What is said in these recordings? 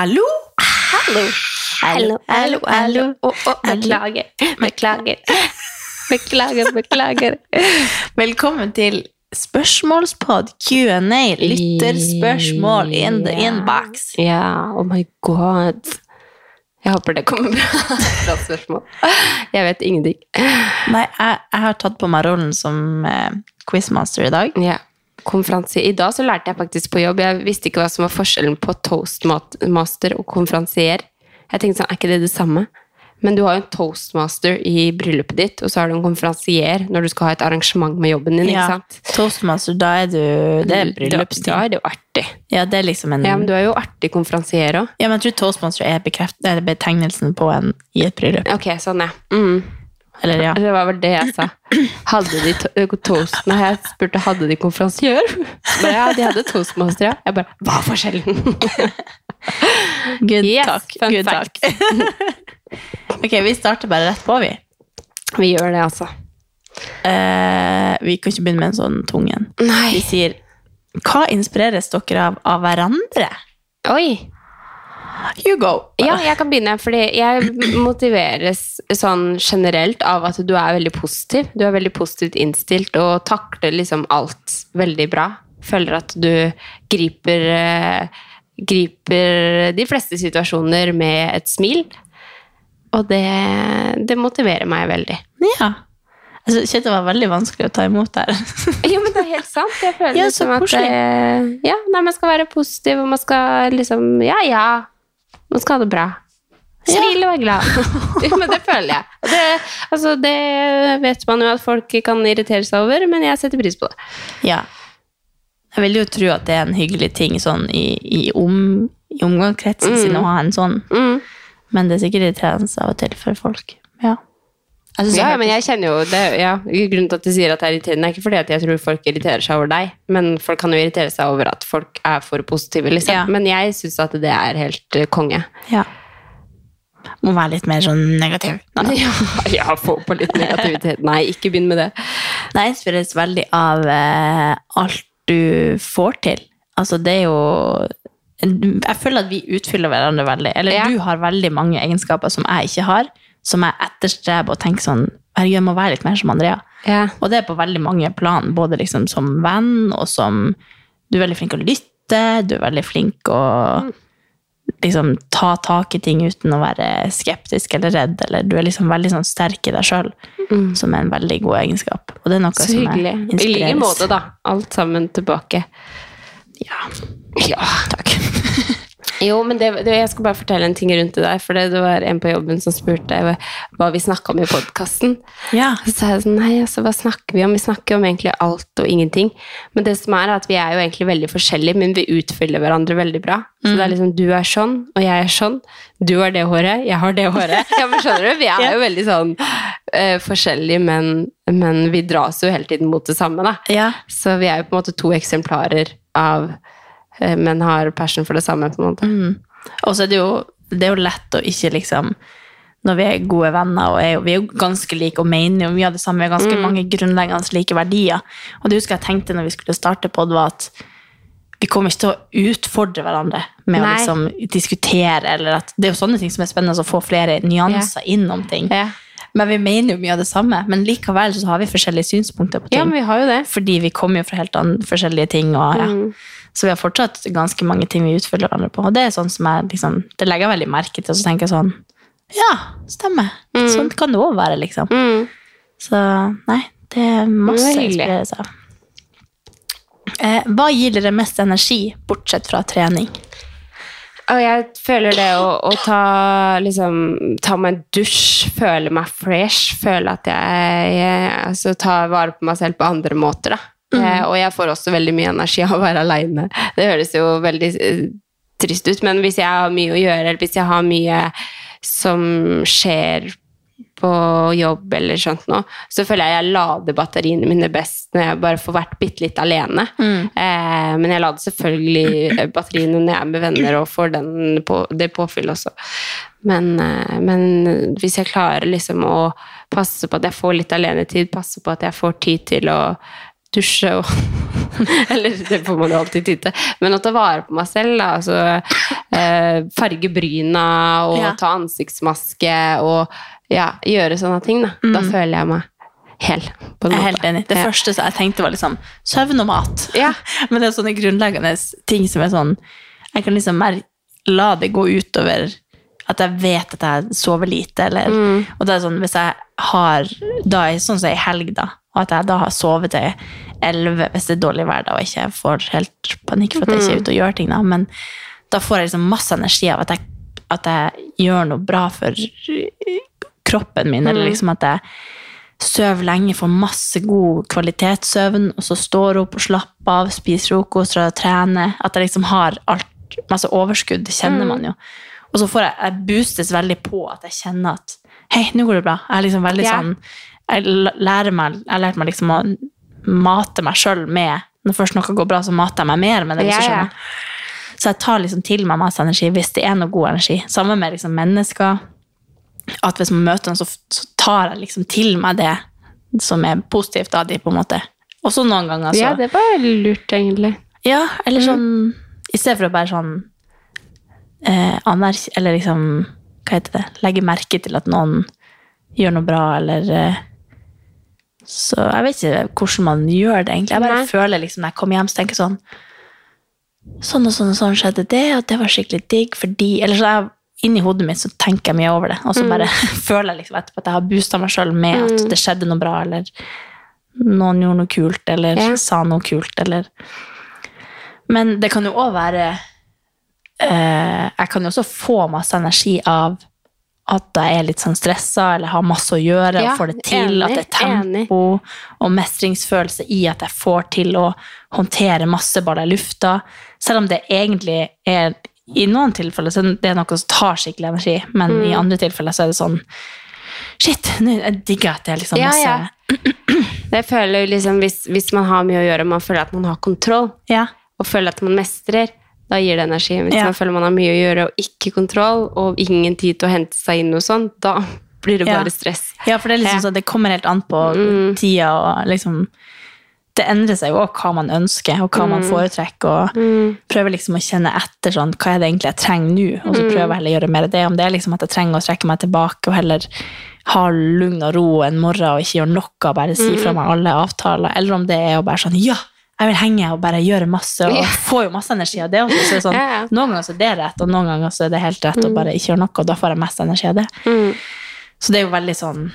Hallo? Hallo. Hallo, hallo, hallo. Beklager. Beklager. Beklager, beklager. Velkommen til spørsmålspod Q&A. Lytterspørsmål in the inbox. Ja, oh my god. Jeg håper det kommer bra. Bra spørsmål. Jeg vet ingenting. Nei, jeg, jeg har tatt på meg rollen som eh, quizmaster i dag. Ja. Konferansier. I dag så lærte jeg faktisk på jobb. Jeg visste ikke hva som var forskjellen på toastmaster og konferansier. Jeg tenkte sånn, er ikke det det samme? Men du har jo en toastmaster i bryllupet ditt, og så har du en konferansier når du skal ha et arrangement med jobben din. ikke sant? Toastmaster, da er du Det er Da er det jo artig. Ja, det er liksom en Ja, men du er jo artig konferansier òg. Ja, men jeg tror toastmaster er, er betegnelsen på en i et bryllup. Ok, sånn, ja. Mm. Eller ja. Det var vel det jeg sa. Hadde de to eh, toasten? Jeg spurte hadde de konferansier. Men ja, de hadde toastmaster, ja. Jeg bare Hva er forskjellen? Good Yes, talk. Good fact. talk. ok, vi starter bare rett på, vi. Vi gjør det, altså. Eh, vi kan ikke begynne med en sånn tung en. Vi Nei. sier Hva inspireres dere av av hverandre? Oi. You go. Ja, jeg kan begynne, fordi jeg motiveres sånn generelt av at du er veldig positiv. Du er veldig positivt innstilt og takler liksom alt veldig bra. Føler at du griper, eh, griper de fleste situasjoner med et smil. Og det, det motiverer meg veldig. Ja. Altså, Kjente det var veldig vanskelig å ta imot der. Jo, men det er helt sant. Jeg føler Ja, liksom at eh, ja, nei, man skal være positiv, og man skal liksom Ja, ja. Man skal ha det bra. Smile og være glad. Ja, men det føler jeg. Det, altså, det vet man jo at folk kan irritere seg over, men jeg setter pris på det. ja. Jeg vil jo tro at det er en hyggelig ting sånn i, i, om, i omgangskretsen sin å ha en sånn, Mm. men det er sikkert irriterende av og til for folk. Ja. Synes Ja, men jeg kjenner jo det, ja, Grunnen til at du sier at det er irriterende, er ikke fordi at jeg tror folk irriterer seg over deg, men folk kan jo irritere seg over at folk er for positive, liksom. Ja. Men jeg syns at det er helt eh, konge. Ja. Må være litt mer sånn negativ. Nei. Ja, ja, få på litt negativitet. Nei, ikke begynn med det. Nei, jeg inspireres veldig av eh, alt du får til. Altså, det er jo Jeg føler at vi utfyller hverandre veldig. Eller Ja. du har veldig mange egenskaper som jeg ikke har, som jeg etterstreber og tenker sånn Herregud, jeg må være litt mer som Andrea. Ja. Og det er på veldig mange plan, både liksom som venn og som Du er veldig flink å lytte, du er veldig flink å liksom ta tak i ting uten å være skeptisk eller redd, eller du er liksom veldig sånn sterk i deg sjøl, som er en veldig god egenskap. Og det er noe Så som hyggelig. jeg I like måte, da. Alt sammen tilbake. Ja, Ja. takk. Jo, men det, det, jeg skal bare fortelle en ting rundt det der. For det, det var en på jobben som spurte hva, hva vi snakka om i podkasten. Ja. Så sa jeg sånn, nei, altså, hva snakker vi om? Vi snakker om egentlig alt og ingenting. Men det som er at vi er jo egentlig veldig forskjellige, men vi utfyller hverandre veldig bra. Så det er liksom, du er sånn, og jeg er sånn. Du har det håret, jeg har det håret. Ja, men skjønner du? Vi er Ja. jo veldig sånn uh, forskjellige, men, men vi dras jo hele tiden mot det samme, da. ja. Så vi er jo på en måte to eksemplarer av eh, men har passion for det samme, på en måte. Mm. Og så er det jo, det er jo lett å ikke liksom Når vi er gode venner og er jo, vi er jo ganske like og mener jo mye av det samme, vi har ganske mange grunnleggende like verdier. Og det husker jeg tenkte når vi skulle starte pod, var at vi kommer ikke til å utfordre hverandre med å liksom diskutere, eller at det er jo sånne ting som er spennende, å få flere nyanser innom ting. Ja. Men vi mener jo mye av det samme, men likevel så har vi forskjellige synspunkter på ting. ja, men vi har jo det. Fordi vi kommer jo fra helt an- forskjellige ting. Og, ja. Mm. Så vi har fortsatt ganske mange ting vi utfyller hverandre på. Og det er sånn som jeg liksom, det legger jeg veldig merke til. Og så tenker jeg sånn Ja, stemmer. Sånn kan det òg være, liksom. Mm. Så nei, det er masse å er inspirere seg av. Eh, hva gir dere mest energi, bortsett fra trening? Og jeg føler det å, å ta, liksom, ta meg en dusj, føle meg fresh, føle at jeg, jeg altså, tar vare på meg selv på andre måter. Da. Eh, og jeg får også veldig mye energi av å være aleine. Det høres jo veldig eh, trist ut, men hvis jeg har mye å gjøre, eller hvis jeg har mye som skjer på jobb eller sånt nå, så føler jeg jeg lader batteriene mine best når jeg bare får vært bitte litt alene. Eh, men jeg lader selvfølgelig batteriene når jeg er med venner og får den på, det påfyllet også. Men, eh, men hvis jeg klarer liksom å passe på at jeg får litt alenetid, passe på at jeg får tid til å dusje og Eller det får man jo alltid tid til. Men å ta vare på meg selv, da. Altså eh, farge bryna og Ja. ta ansiktsmaske og ja, gjøre sånne ting, da. Da føler jeg meg hel. Jeg er helt enig. Det Ja. første jeg tenkte, var liksom søvn og mat. Ja. Men det er sånne grunnleggende ting som er sånn Jeg kan liksom mer la det gå utover at jeg vet at jeg sover lite, eller Mm. Og det er sånn, hvis jeg har da Sånn som i helg, da. Og at jeg da har sovet til elleve hvis det er dårlig vær, da, og ikke får helt panikk for at jeg ikke er ute og gjør ting, da. Men da får jeg liksom masse energi av at jeg, at jeg gjør noe bra for kroppen min, eller liksom at jeg sover lenge, får masse god kvalitetssøvn, og så står opp og slapper av, spiser frokost og trener. At jeg liksom har alt, masse overskudd, det kjenner man jo. Og så får jeg, jeg boostes veldig på at jeg kjenner at hei, nå går det bra. Jeg er liksom veldig yeah. sånn Jeg lærer meg, jeg har meg liksom å mate meg sjøl med Når først noe går bra, så mater jeg meg mer med det. hvis du skjønner. Så jeg tar liksom til meg masse energi hvis det er noe god energi. Sammen med liksom mennesker at hvis man møter noen, så, tar jeg liksom til meg det som er positivt av dem, på en måte. Og så noen ganger så ja, det var lurt, egentlig. Ja, eller sånn I stedet for å bare sånn eh, anerk... Eller liksom Hva heter det? Legge merke til at noen gjør noe bra, eller eh, Så jeg vet ikke hvordan man gjør det, egentlig. Jeg bare Nei. føler liksom når jeg kommer hjem, så tenker jeg sånn Sånn og sånn og sånn skjedde det, og det var skikkelig digg fordi Eller så jeg inni hodet mitt så tenker jeg mye over det, og så bare føler jeg liksom etterpå at jeg har boosta meg sjøl med at det skjedde noe bra, eller noen gjorde noe kult, eller Ja. sa noe kult, eller Men det kan jo òg være eh, Jeg kan jo også få masse energi av at jeg er litt sånn stressa eller har masse å gjøre Ja, og får det til. enig, at det er tempo og mestringsfølelse i at jeg får til å håndtere masse baller i lufta. Selv om det egentlig er I noen tilfeller så det er noe som tar skikkelig energi, men Mm. i andre tilfeller så er det sånn Shit, nå jeg digger at det er liksom masse ja. Jeg føler liksom, hvis, hvis man har mye å gjøre, man føler at man har kontroll, ja. og føler at man mestrer, da gir det energi. Hvis Ja. man føler man har mye å gjøre og ikke kontroll, og ingen tid til å hente seg inn og sånn, da blir det Ja. bare stress. Ja, for det er liksom sånn, det kommer helt an på Mm. tida, og liksom Det endrer seg jo hva man ønsker, og hva man Mm. foretrekker, og prøver liksom å kjenne etter sånn, hva er det egentlig jeg trenger nå, og så Mm. prøver jeg heller å gjøre mer av det. Om det er liksom at jeg trenger å trekke meg tilbake og heller ha lugn og ro en morgen og ikke gjøre noe, bare si Mm. fra meg alle avtaler, eller om det er å bare sånn, ja, jeg vil henge og bare gjøre masse, og yeah. få jo masse energi av det også. Sånn, Ja, ja. Noen ganger så er det rett, og noen ganger så er det helt rett å bare ikke gjøre noe, og da får jeg mest energi av det. Mm. Så det er jo veldig sånn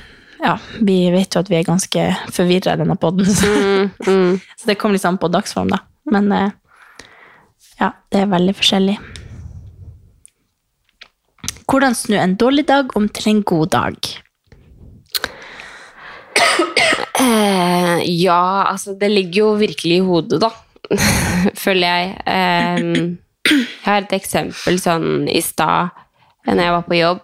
Ja, vi vet jo at vi er ganske forvirra i denne poden, så, Mm. Mm. så det kommer litt an på dagsform, da. Men eh, ja, det er veldig forskjellig. Hvordan snu en dårlig dag om til en god dag? Eh, ja, altså det ligger jo virkelig i hodet, da. Føler jeg. Eh, jeg har et eksempel sånn i stad, når jeg var på jobb.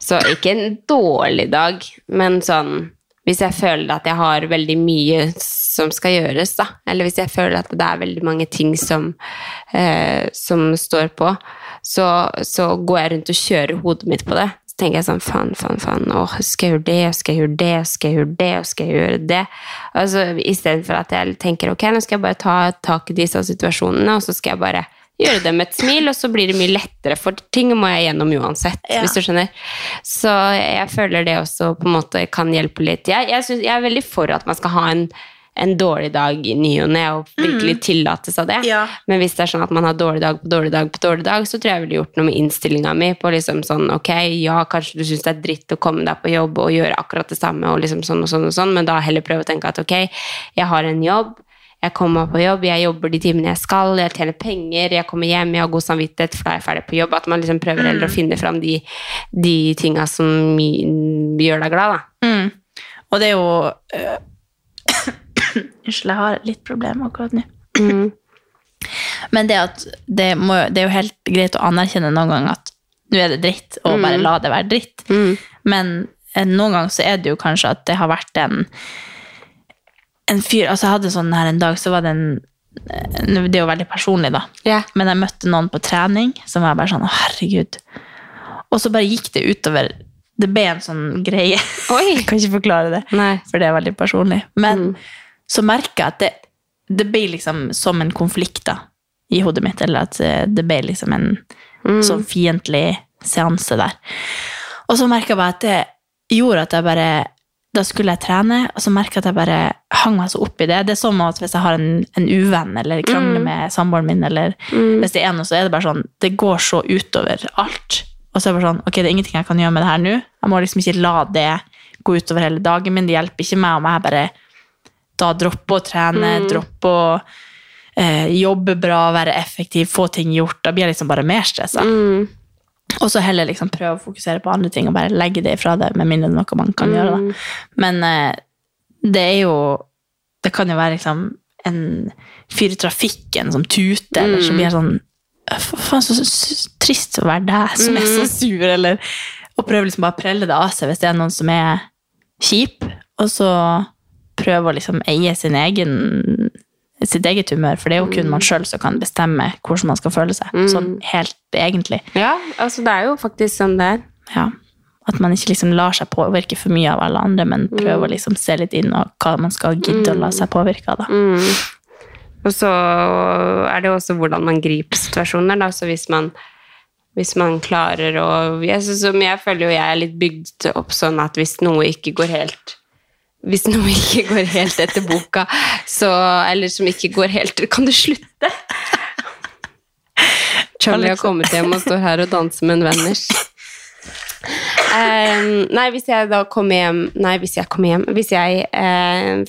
Så ikke en dårlig dag, men sånn Hvis jeg føler at jeg har veldig mye som skal gjøres, da. Eller hvis jeg føler at det er veldig mange ting som, eh, som står på, så, så går jeg rundt og kjører hodet mitt på det. Tenker jeg sånn faen, faen, faen. Åh, skal jeg gjøre det, skal jeg gjøre det, skal jeg gjøre det, skal jeg gjøre det? Altså, Istedenfor at jeg tenker ok, nå skal jeg bare ta tak i disse situasjonene, og så skal jeg bare gjøre det med et smil, og så blir det mye lettere, for ting må jeg gjennom uansett, Ja. hvis du skjønner. Så jeg føler det også på en måte kan hjelpe litt. Jeg, jeg, synes, jeg er veldig for at man skal ha en, en dårlig dag i ny og ne, og virkelig tillate seg det. Ja. Men hvis det er sånn at man har dårlig dag på dårlig dag på dårlig dag, så tror jeg jeg ville gjort noe med innstillinga mi på liksom sånn ok, ja, kanskje du syns det er dritt å komme deg på jobb og gjøre akkurat det samme, og liksom sånn og sånn og sånn, men da heller prøve å tenke at ok, jeg har en jobb, jeg kommer meg på jobb, jeg jobber de timene jeg skal, jeg tjener penger, jeg kommer hjem, jeg har god samvittighet, for da er jeg ferdig på jobb. At man liksom prøver heller å finne fram de, de tinga som mm, gjør deg glad, da. Mm. Og det er jo øh, Unnskyld, jeg har litt problemer akkurat nå. Mm. Men det, at det, må, det er jo helt greit å anerkjenne noen ganger at nå er det dritt, og bare la det være dritt. Mm. Men eh, noen ganger så er det jo kanskje at det har vært en en fyr, altså Jeg hadde sånn her en dag, så var det en eh, Det er jo veldig personlig, da. Yeah. Men jeg møtte noen på trening som var bare sånn Å, herregud. Og så bare gikk det utover Det ble en sånn greie. Oi! Jeg kan ikke forklare det, Nei. for det er veldig personlig. Men Mm. Så merker jeg at det det blir liksom som en konflikt da, i hodet mitt, eller at eh, det blir liksom en sånn fiendtlig seanse der. Og så merka jeg bare at det gjorde at jeg bare Da skulle jeg trene, og så merka jeg at jeg bare hang meg så opp i det. Det er som at hvis jeg har en, en uvenn eller krangler med samboeren min, eller hvis det er noe, så er det bare sånn Det går så utover alt. Og så er det bare sånn Ok, det er ingenting jeg kan gjøre med det her nå. Jeg må liksom ikke la det gå utover hele dagen min. Det hjelper ikke meg om jeg bare da droppe å trene, droppe å eh, jobbe bra, være effektiv, få ting gjort. Da blir jeg liksom bare mer stressa. Mm. Og så heller liksom prøve å fokusere på andre ting og bare legge det ifra deg, med mindre det noe man kan gjøre. da. Men eh, det er jo Det kan jo være liksom en fyr i trafikken som tuter, eller så blir jeg sånn «Fa- Faen, så, så trist å være deg som er så sur, eller Og prøve liksom bare å prelle det av seg hvis det er noen som er kjip, og så prøve å liksom eie sin egen sitt eget humør, for det er jo kun man sjøl som kan bestemme hvordan man skal føle seg. Sånn helt egentlig. Ja, altså det er jo faktisk sånn det er. Ja. At man ikke liksom lar seg påvirke for mye av alle andre, men prøver å liksom se litt inn og hva man skal gidde å la seg påvirke av. da. Og så er det jo også hvordan man griper situasjoner. Da. Så hvis man, hvis man klarer å jeg, synes, jeg føler jo jeg er litt bygd opp sånn at hvis noe ikke går helt hvis noe ikke går helt etter boka, så, eller som ikke går helt Kan du slutte? Charlie har kommet hjem og står her og danser med en venners. Um, nei, hvis jeg da kommer hjem Nei, hvis jeg kommer hjem Hvis jeg uh,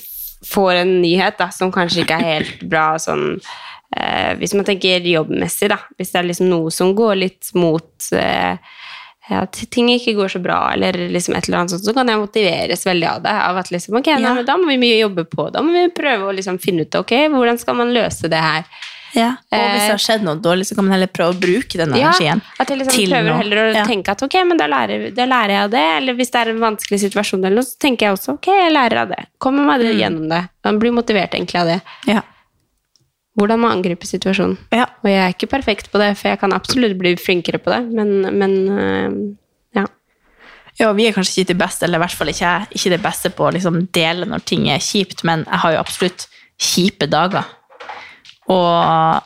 får en nyhet da, som kanskje ikke er helt bra sånn uh, Hvis man tenker jobbmessig, da. Hvis det er liksom noe som går litt mot eh, at ting ikke går så bra, eller liksom et eller annet sånt, så kan jeg motiveres veldig av det. Av at liksom, ok, Ja. men da må vi mye jobbe på. Da må vi prøve å liksom finne ut ok, hvordan skal man løse det her. Ja. Og hvis det har skjedd noe dårlig, så kan man heller prøve å bruke den energien. at jeg liksom til prøver noe. heller å Ja. tenke at ok, men da lærer, da lærer jeg av det. Eller hvis det er en vanskelig situasjon, eller noe, så tenker jeg også ok, jeg lærer av det. Kommer meg Mm. gjennom det. Man blir motivert egentlig av det. Ja. Hvordan man angriper situasjonen. Ja. Og jeg er ikke perfekt på det, for jeg kan absolutt bli flinkere på det, men, men øh, ja. ja, vi er kanskje ikke de beste, eller i hvert fall ikke jeg, ikke det beste på å liksom dele når ting er kjipt, men jeg har jo absolutt kjipe dager. Og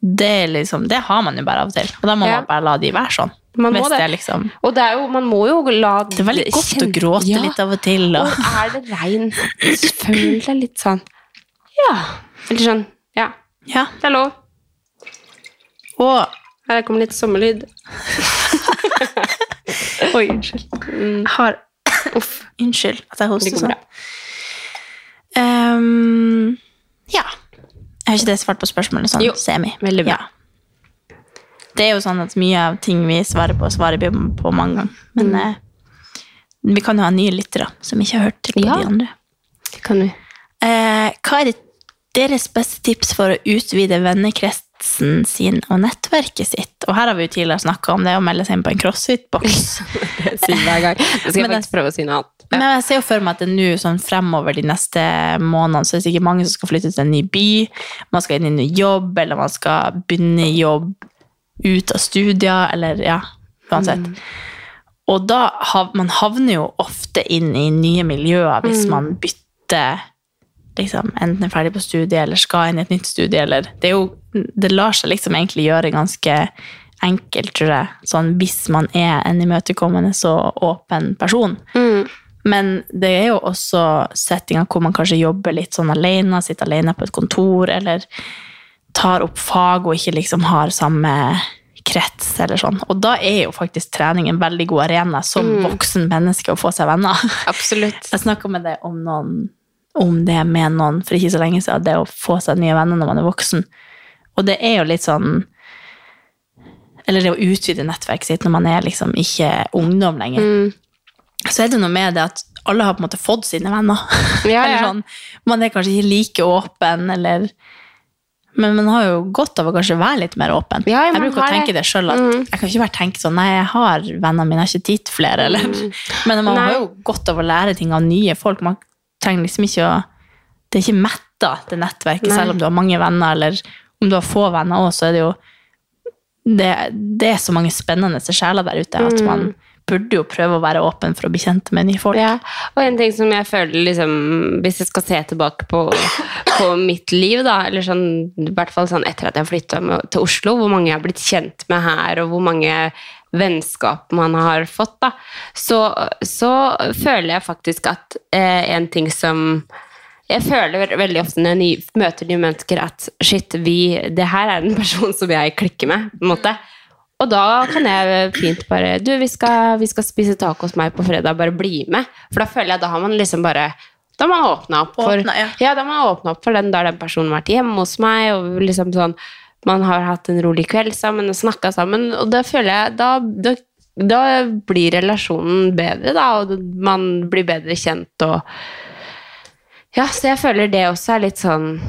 det, liksom, det har man jo bare av og til. Og da må Ja. man bare la de være sånn. Man må det. det liksom Og det er jo, man må jo la Det er veldig godt å gråte Ja. litt av og til. Og, Og er det regn, føl deg litt sånn Ja. Eller sånn Ja, ja. det er lov. og Her kommer litt sommerlyd. Oi, unnskyld. Jeg har Uff. Unnskyld at jeg hoster sånn. Ehm, ja. Jeg har ikke det svart på spørsmålet sånn Jo, semi. veldig bra. Ja. Det er jo sånn at mye av ting vi svarer på, svarer vi på mange ganger. Men Mm. eh, vi kan jo ha nye lyttere som ikke har hørt til på Ja. de andre. Det kan vi. Eh, hva er det deres beste tips for å utvide vennekretsen sin og nettverket sitt? Og her har vi jo tidligere snakka om det å melde seg inn på en crossfit-boks. Det sier hver gang. Jeg skal Men faktisk prøve å si noe annet. Ja. Men jeg ser jo for meg at det nå sånn fremover de neste månedene så er det sikkert mange som skal flytte til en ny by, man skal inn i en ny jobb, eller man skal begynne i jobb ut av studier, eller ja, uansett. Og da man havner jo ofte inn i nye miljøer hvis man bytter liksom, enten er ferdig på studiet eller skal inn i et nytt studie. Eller, det, jo, det lar seg liksom egentlig gjøre ganske enkelt, tror jeg, sånn, hvis man er en imøtekommende så åpen person. Mm. Men det er jo også settinger hvor man kanskje jobber litt sånn alene, sitter alene på et kontor, eller tar opp fag og ikke liksom har samme krets eller sånn. Og da er jo faktisk trening en veldig god arena som voksen menneske å få seg venner. Absolutt. Jeg snakka med det om, noen, om det med noen for ikke så lenge siden, det å få seg nye venner når man er voksen. Og det er jo litt sånn Eller det å utvide nettverket sitt når man er liksom ikke ungdom lenger. Så er det noe med det at alle har på en måte fått sine venner. Ja, eller ja. sånn, man er kanskje ikke like åpen, eller Men man har jo godt av å kanskje være litt mer åpen. Ja, jeg bruker å tenke det. det sjøl, at jeg kan ikke bare tenke sånn Nei, jeg har venner mine, jeg har ikke til flere, eller Men man Nei. har jo godt av å lære ting av nye folk. Man trenger liksom ikke å Det er ikke metta, det nettverket, Nei. selv om du har mange venner, eller om du har få venner òg, så er det jo det, det er så mange spennende sjeler der ute at man burde jo prøve å være åpen for å bli kjent med nye folk. Ja, og en ting som jeg føler liksom, Hvis jeg skal se tilbake på, på mitt liv, da, eller sånn, i hvert fall sånn etter at jeg flytta til Oslo, hvor mange jeg har blitt kjent med her, og hvor mange vennskap man har fått, da, så, så føler jeg faktisk at eh, en ting som jeg føler veldig ofte når jeg møter nye mennesker at shit, vi, det her er en person som jeg klikker med. på en måte. Og da kan jeg fint bare Du, vi skal, vi skal spise taco hos meg på fredag, bare bli med. For da føler jeg da har man liksom bare Da har man åpna opp for Åpna, ja. ja, har opp for den. Har den personen vært hjemme hos meg, og liksom sånn Man har hatt en rolig kveld sammen og snakka sammen, og da føler jeg Da, da, da blir relasjonen bedre, da, og man blir bedre kjent og Ja, så jeg føler det også er litt sånn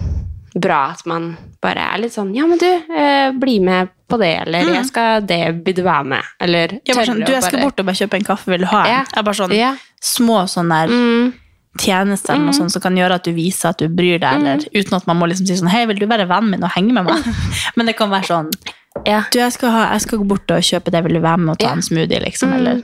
bra at man bare er litt sånn Ja, men du, eh, bli med på det, eller jeg skal det, vil du være med? Eller Jeg bare sånn, du, jeg skal bare- bort og bare kjøpe en kaffe, vil du ha en? Ja. Jeg bare sånn, Ja. små sånne der Mm, tjenester eller noe sånt, som kan gjøre at du viser at du bryr deg, eller uten at man må liksom si sånn, hei, vil du være vennen min og henge med meg? Men det kan være sånn, ja. du, jeg skal, ha, jeg skal gå bort og kjøpe det, vil du være med og ta en smoothie, liksom, Mm. eller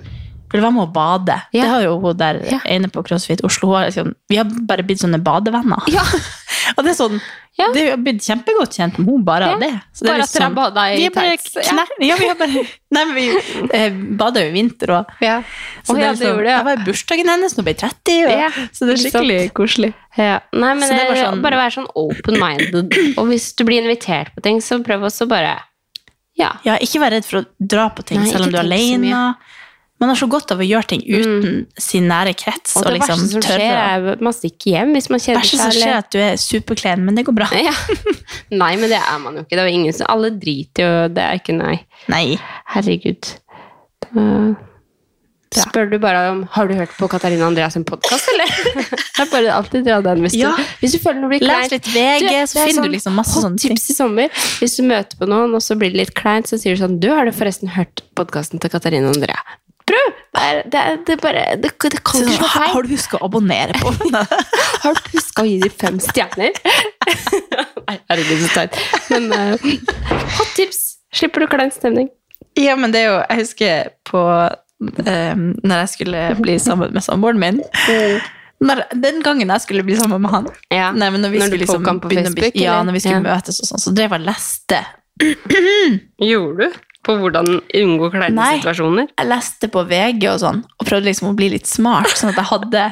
du være med å bade? Ja. Det har jo hun der Ja. ene på CrossFit Oslo, har liksom, vi har bare blitt sånne badevenner. Ja. og det er sånn, Ja. det har blitt kjempegodt kjent med henne bare av det. Så det Bare at dere bada i tights, ja. vi har bare, nei, men vi eh, bader jo i vinter òg. ja. Så Å, det det liksom, det, ja. Jeg var bursdagen hennes da hun ble 30, og, Ja, så det er skikkelig koselig. Ja. Nei, men det det sånn- bare være sånn open-minded. Og hvis du blir invitert på ting, så prøv også bare Ja. Ja, ikke vær redd for å dra på ting, Nei, selv om du er aleine. Man har så godt av å gjøre ting uten sin nære krets. Og Og, det liksom verste som skjer, er at man stikker hjem hvis man Det kjeder verste som skjer, er at du er superklen, men det går bra. Ja. Nei, men det er man jo ikke. Det er ingen som, alle driter jo, det er ikke nei. Nei. Herregud. Da spør du bare om Har du hørt på Katarina Andreas sin podkast, eller? Jeg bare alltid dra den hvis, Ja. du, hvis du føler noe blir Les litt VG, Du, så er finner sånn du liksom masse sånne tips i sommer. Hvis du møter på noen, og så blir det litt kleint, så sier du sånn Du, har du forresten hørt podkasten til Katarina Andrea? Prøv! Det, er, det, er, det, bare, det, det kan ikke slå feil. har du husket å abonnere på den? Har du huska å gi dem fem stjerner? Nei, herregud, så teit. Men uh, hot tips! Slipper du klein stemning. Ja, men det er jo Jeg husker på um, Når jeg skulle bli sammen med samboeren min når, Den gangen jeg skulle bli sammen med han Ja. Nei, men når vi Når du skulle liksom på begynne å Facebook, Ja, når vi skulle Ja. møtes og sånn, så drev jeg og leste. Gjorde du? På hvordan unngå kleine Nei. Jeg leste på VG og sånn, og prøvde liksom å bli litt smart, sånn at jeg hadde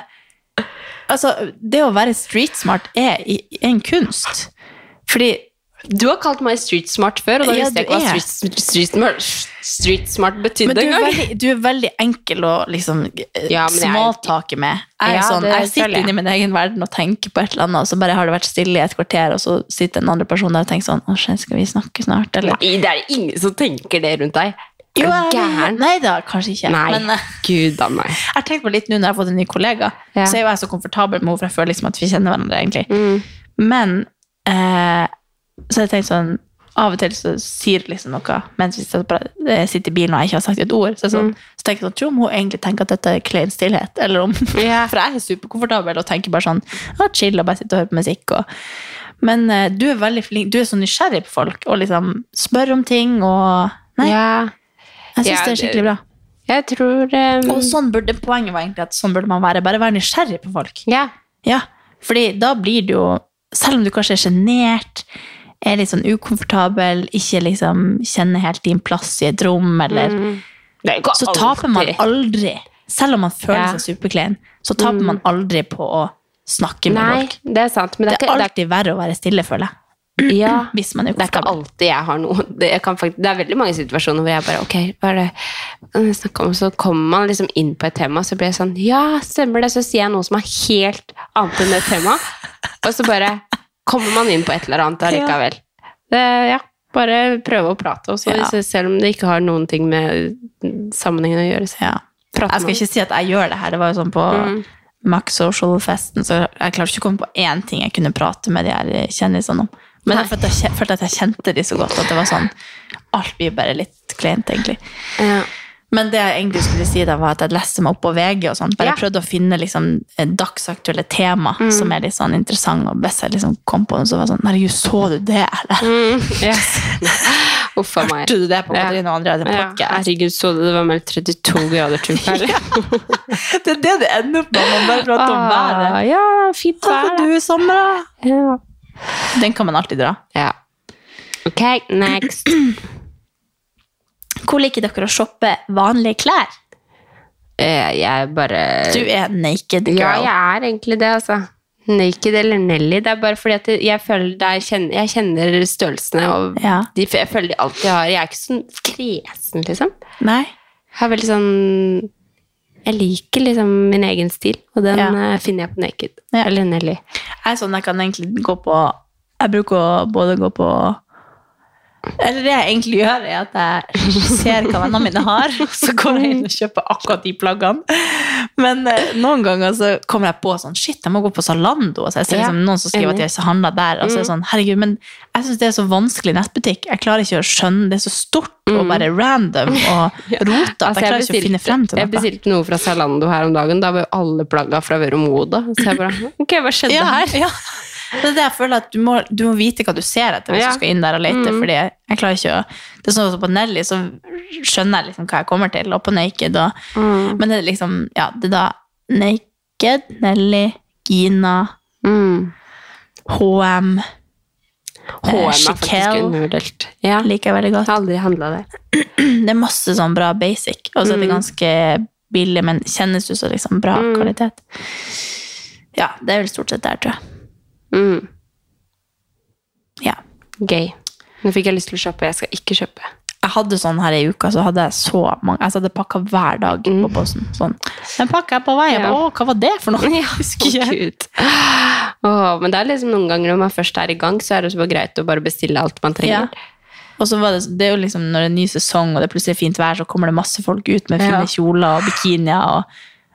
Altså, det å være street smart er en kunst. Fordi Du har kalt meg street smart før, og da Ja, visste jeg ikke hva street, street, smart, street smart betydde Men du er, engang. veldig, du er veldig enkel å liksom eh, Ja, småtake med. Jeg, Ja, sånn, jeg sitter inne i min egen verden og tenker på et eller annet, og så bare har det vært stille i et kvarter, og så sitter en andre person der og tenker sånn Å, skal vi snakke snart, eller? Nei, det er ingen som tenker det rundt deg. Jo, gæren? Nei da, kanskje ikke. Nei, Men eh, gud da, meg. jeg har tenkt på litt nå når jeg har fått en ny kollega, Ja. så er jo jeg så komfortabel med henne, for jeg føler liksom at vi kjenner hverandre, egentlig. Mm. Men eh, så jeg tenkte sånn Av og til så sier liksom noe mens vi sitter, eh, sitter i bilen og jeg ikke har sagt et ord. Så, sånn, Mm. så tenker jeg sånn, tror om hun egentlig tenker at dette er klein stillhet. Eller om, yeah. For jeg er superkomfortabel og tenker bare sånn ja, chill og bare sitter og hører på musikk. Og, men uh, du er veldig flink, du er så nysgjerrig på folk og liksom spør om ting. og Nei, Yeah. jeg syns yeah, det er skikkelig bra. jeg tror um, Og sånn burde, poenget var egentlig at sånn burde man være. Bare være nysgjerrig på folk. Ja. Ja, fordi da blir det jo Selv om du kanskje er sjenert, er litt sånn ukomfortabel, ikke liksom kjenner helt din plass i et rom, eller Mm. Nei, er Så taper man aldri. Selv om man føler Ja. Mm. seg superklein, så taper man aldri på å snakke med Nei, folk. det er sant. Men det Det er, alltid det alltid verre å være stille, føler jeg. er, ja, er det er ikke alltid jeg har noe det, faktisk, det er veldig mange situasjoner hvor jeg bare Ok, hva er det jeg om? Så kommer man liksom inn på et tema, så blir jeg sånn Ja, stemmer det? Så sier jeg noe som er helt annet enn det temaet. Og så bare kommer man inn på et eller annet allikevel. Det, ja, bare prøve å prate. også, Ja. selv om det ikke har noen ting med sammenhengen å gjøre. Ja. Jeg skal ikke si at jeg gjør det her. Det var jo sånn på Mm. Max Social-festen, så jeg klarte ikke å komme på én ting jeg kunne prate med de her kjendisene om. Men følte, jeg følte at jeg kjente de så godt, at det var sånn Alt blir bare litt kleint, egentlig. Ja. Men det jeg egentlig skulle si da, var at jeg leste meg opp på VG og sånt. Bare Ja. prøvde å finne liksom eh, dagsaktuelle tema Mm. som er litt sånn interessant. Og hvis jeg liksom kom på noe, så var det sånn Herregud, så du det, eller? Mm, yes. A meg. Hørte du det på Ja. Katrine og Andreas Ja, herregud, så du det var meldt 32 grader til her? Det er det det ender opp med. Man bare prater om været. Ah, ja, fint Hva vær. skal du i sommer, da? Ja. Den kan man alltid dra. ja. Ok, next. Hvor liker dere å shoppe vanlige klær? Eh, jeg bare Du er naked girl. Ja, jeg er egentlig det, altså. Naked eller Nelly. Det er bare fordi at jeg føler der kjenner, jeg kjenner størrelsene, og Ja. de, jeg føler de alltid har Jeg er ikke sånn kresen, liksom. Nei? Jeg har veldig sånn Jeg liker liksom min egen stil, og den Ja. eh, finner jeg på Naked. Ja. Eller Nelly. Jeg er sånn jeg kan egentlig gå på Jeg bruker å både gå på Eller det jeg egentlig gjør, er at jeg ser hva vennene mine har, så går jeg inn og kjøper akkurat de plaggene. Men eh, noen ganger så kommer jeg på sånn Shit, jeg må gå på Zalando. Så jeg ser liksom noen som skriver at de handla der. Og så er det sånn, herregud, men jeg syns det er så vanskelig nettbutikk. Jeg klarer ikke å skjønne Det er så stort og bare random og rota Altså, jeg klarer ikke å finne frem til noe. jeg bestilte noe fra Zalando her om dagen. Da var jo alle plagga fra Vero Moda. Så jeg bare Ok, hva skjedde her? ja. Det er det jeg føler at du må, du må vite hva du ser etter hvis Ja. du skal inn der og lete. Mm. Fordi jeg klarer ikke å Det er sånn at På Nelly så skjønner jeg liksom hva jeg kommer til, og på Naked og Mm. Men det er liksom Ja, det er da Naked, Nelly, Gina, Mm. HM HM er faktisk Chiquelle. undervurdert. Ja. liker jeg veldig Jeg godt. har aldri handla det. Det er masse sånn bra basic. Og så er det Mm. ganske billig, men kjennes ut som liksom bra Mm. kvalitet. Ja, det er vel stort sett der, tror jeg. Mm. Ja. Gøy. Nå fikk jeg lyst til å kjøpe. Jeg skal ikke kjøpe. jeg hadde sånn her i uka, så hadde jeg så mange Altså, jeg hadde pakka hver dag på posten. Sånn. Den pakka jeg på vei. Jeg Mm. Ja. Å, hva var det for noe? Jeg husker ikke. Gud. Åh, men det er liksom noen ganger når man først er i gang, så er det så greit å bare bestille alt man trenger. Og så var det, det er jo liksom når det er ny sesong, og det er plutselig fint vær, så kommer det masse folk ut med fine Ja. kjoler og bikinier. Og,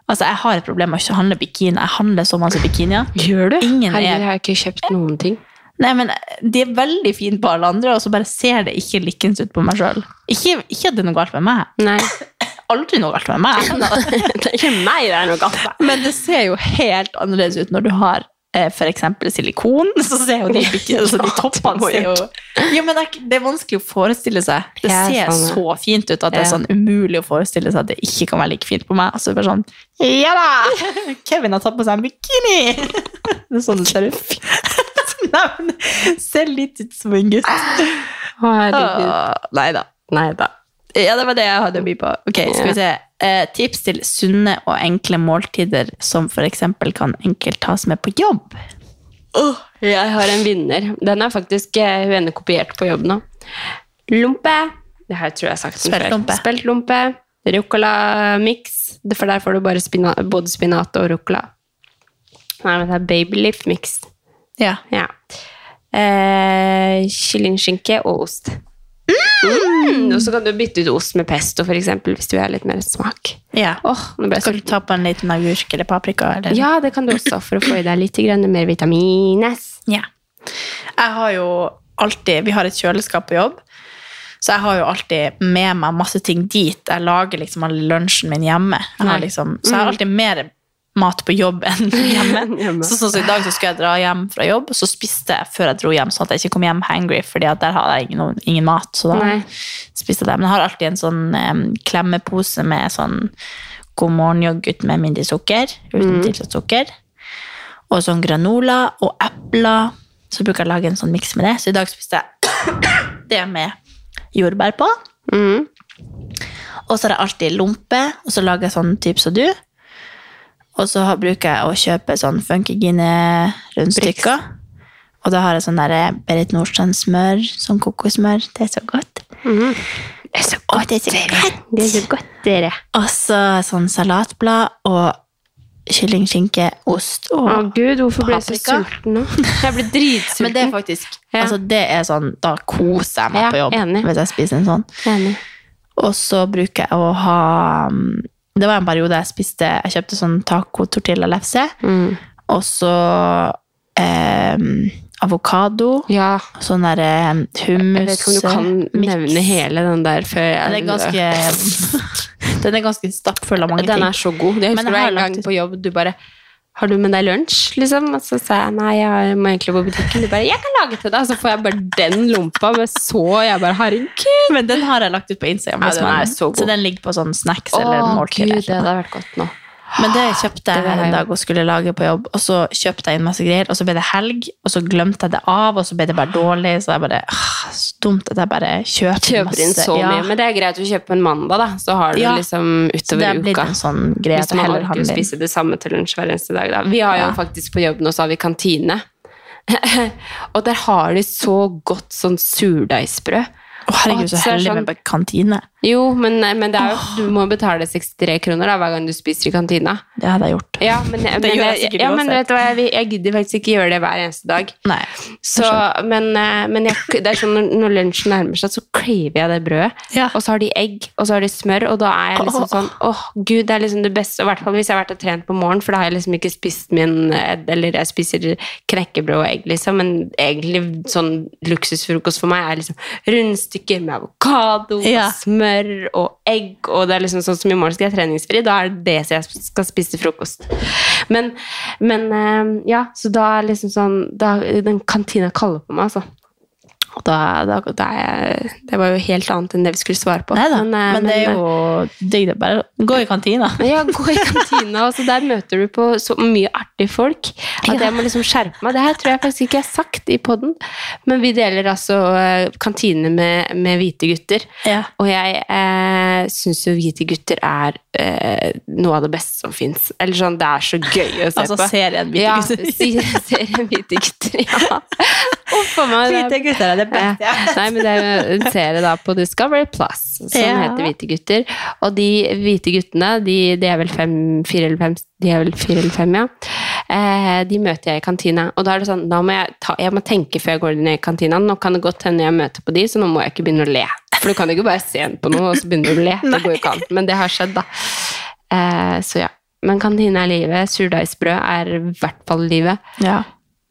altså, jeg har et problem med å ikke handle bikini. Jeg handler så masse bikinier. Gjør du? Ingen Herregud, er jeg har ikke kjøpt noen ting. Nei, men De er veldig fine på alle andre, og så bare ser det ikke likens ut på meg sjøl. Ikke, ikke at det er noe galt med meg. Nei. Aldri noe galt med meg. det er ikke meg det er noe galt med. Men det ser jo helt annerledes ut når du har eh, eksempel silikon. Så ser jo de, bikini- altså, de toppene ser jo Jo, men det er, vanskelig å forestille seg. Det ser sånn, så fint ut at det er sånn umulig å forestille seg at det ikke kan være like fint på meg. Altså bare sånn Ja da! Kevin har tatt på seg en bikini! Det er sånn det ser ut. Nei, men ser litt ut som en gutt. Å, herregud. Nei da. Ja, det var det jeg hadde å by på. Ok, skal vi se. Eh, tips til sunne og enkle måltider som eksempel kan enkelt tas med på jobb. Åh, jeg har en vinner. Den er faktisk eh, hun ene kopiert på jobb nå. Lompe. Det her tror jeg har sagt den før. Speltlompe. Speltlompe. Ruccola-mix. For der får du bare spina både spinat og ruccola. Nei, men det er babylift-mix. Ja. Ja. Eh, Kyllingskinke og ost. Mm. Og så kan du bytte ut ost med pesto, for eksempel, hvis du vil ha litt mer smak. ja. Oh, Skal du ta på en liten agurk eller paprika? Eller? Ja, det kan du også, for å få i deg litt mer vitamines. Ja. Jeg har jo alltid Vi har et kjøleskap på jobb. Så jeg har jo alltid med meg masse ting dit. Jeg lager liksom all lunsjen min hjemme. Jeg liksom, så jeg har alltid mer mat på jobb enn hjemme. Hjemme. Så sånn som I dag så skulle jeg dra hjem fra jobb, så spiste jeg før jeg dro hjem, sånn at jeg ikke kom hjem hangry, fordi der hadde jeg ingen, ingen mat. Så da Nei. spiste jeg det. Men jeg har alltid en sånn um, klemmepose med sånn God morgen-yoghurt med mindre sukker, uten tilsatt sukker. Og sånn granola og epler. Så bruker jeg å lage en sånn miks med det. Så i dag spiste jeg det med jordbær på. Mm. Og så har jeg alltid lompe, og så lager jeg sånn type som du. Og så bruker jeg å kjøpe sånn Funkygine-rundstykker. Og da har jeg sånn der Berit Nordstrand-smør, sånn kokosmør. Det er så godt. Mm. Det er så godt, det er så godt. Det er så godt, dere. Og så sånn salatblad og kylling, skinke, ost og Å gud, hvorfor ble jeg så sulten nå? Jeg ble dritsulten. Men det er faktisk Ja. altså det er sånn, Da koser jeg meg Ja, på jobb enig. hvis jeg spiser en sånn. Enig. Og så bruker jeg å ha mm, Det var en periode jeg spiste Jeg kjøpte sånn taco tortilla lefse. Mm. Og så eh, avokado. Ja, Sånn der eh, hummus jeg vet ikke om du kan mix. nevne hele den der før jeg Den er ganske Den er ganske stappfull av mange Den ting. er så god. Jeg husker en gang på jobb, du bare har du med deg lunsj, liksom? Og så sa jeg nei, jeg må egentlig på butikken. Du bare, jeg kan lage til deg. Og så får jeg bare den lompa med så Jeg bare, herregud. Men den har jeg lagt ut på Instagram. Ja, den er så god. så den ligger på sånn snacks eller Å, måltid. gud, det hadde vært godt nå. Men det kjøpte jeg en dag og skulle lage på jobb, og så kjøpte jeg inn masse greier, og så ble det helg, og så glemte jeg det av, og så ble det bare dårlig, så jeg bare, ah, så dumt at jeg bare kjøper, Kjøper inn masse. så ja. mye. Men det er greit å kjøpe på en mandag, da. Så har du Ja. liksom Så det uka. en sånn greie Hvis man orker å spise det samme til lunsj hver eneste dag. Da. Vi har jo Ja. faktisk på jobb nå, så har vi kantine. og der har de så godt sånn surdeigsbrød. Å, herregud, så så heldig sånn- med kantine. Jo, men, men det jo, du må betale 63 kroner da, hver gang du spiser i kantina. Det hadde jeg gjort. Ja, men, men, gjør jeg sikkert ja, men vet du hva, jeg, jeg gidder faktisk ikke gjøre det hver eneste dag. Nei. Så, men eh, men jeg, det er sånn når, når lunsjen nærmer seg, så craver jeg det brødet. Ja. Og så har de egg, og så har de smør, og da er jeg liksom sånn Åh, gud, det er liksom det beste. I hvert fall hvis jeg har vært og trent på morgenen, for da har jeg liksom ikke spist min eh, Eller jeg spiser knekkebrød og egg, liksom, men egentlig sånn luksusfrokost for meg er liksom rundstykker med avokado og smør og egg, og det er liksom sånn som i morgen skal jeg treningsfri, da er det det som jeg skal spise til frokost. Men, men eh, ja, så da er liksom sånn da, Den kantina kaller på meg, altså. Og da, da, da jeg, Det var jo helt annet enn det vi skulle svare på. Neida, men, men, men, det er jo digg. Det bare gå i kantina. ja, gå i kantina, og der møter du på så mye artige folk at Ja. jeg må liksom skjerpe meg. Det her tror jeg faktisk ikke jeg har sagt i poden, men vi deler altså eh, kantine med, med hvite gutter. Ja. Og jeg eh, syns jo hvite gutter er eh, noe av det beste som fins. Eller sånn, det er så gøy å se Altså på. serien Hvite gutter. Ja, serien Hvite gutter, ja. Hvite gutter er det beste. ja. Nei, men det er en serie da på Discovery Plus som Ja. heter Hvite gutter. Og de hvite guttene, de, de er vel fem, fire eller fem, de er vel fire eller fem, ja. Eh, de møter jeg i kantina. Og da er det sånn, da må jeg, ta, jeg må tenke før jeg går ned i kantina. Nå kan det godt hende jeg møter på de, så nå må jeg ikke begynne å le. For du kan ikke bare se på noe, og så begynner du å le. Det går jo ikke an. Men det har skjedd, da. Eh, så ja. Men kantine er livet. Surdeigsbrød er i hvert fall livet. Ja,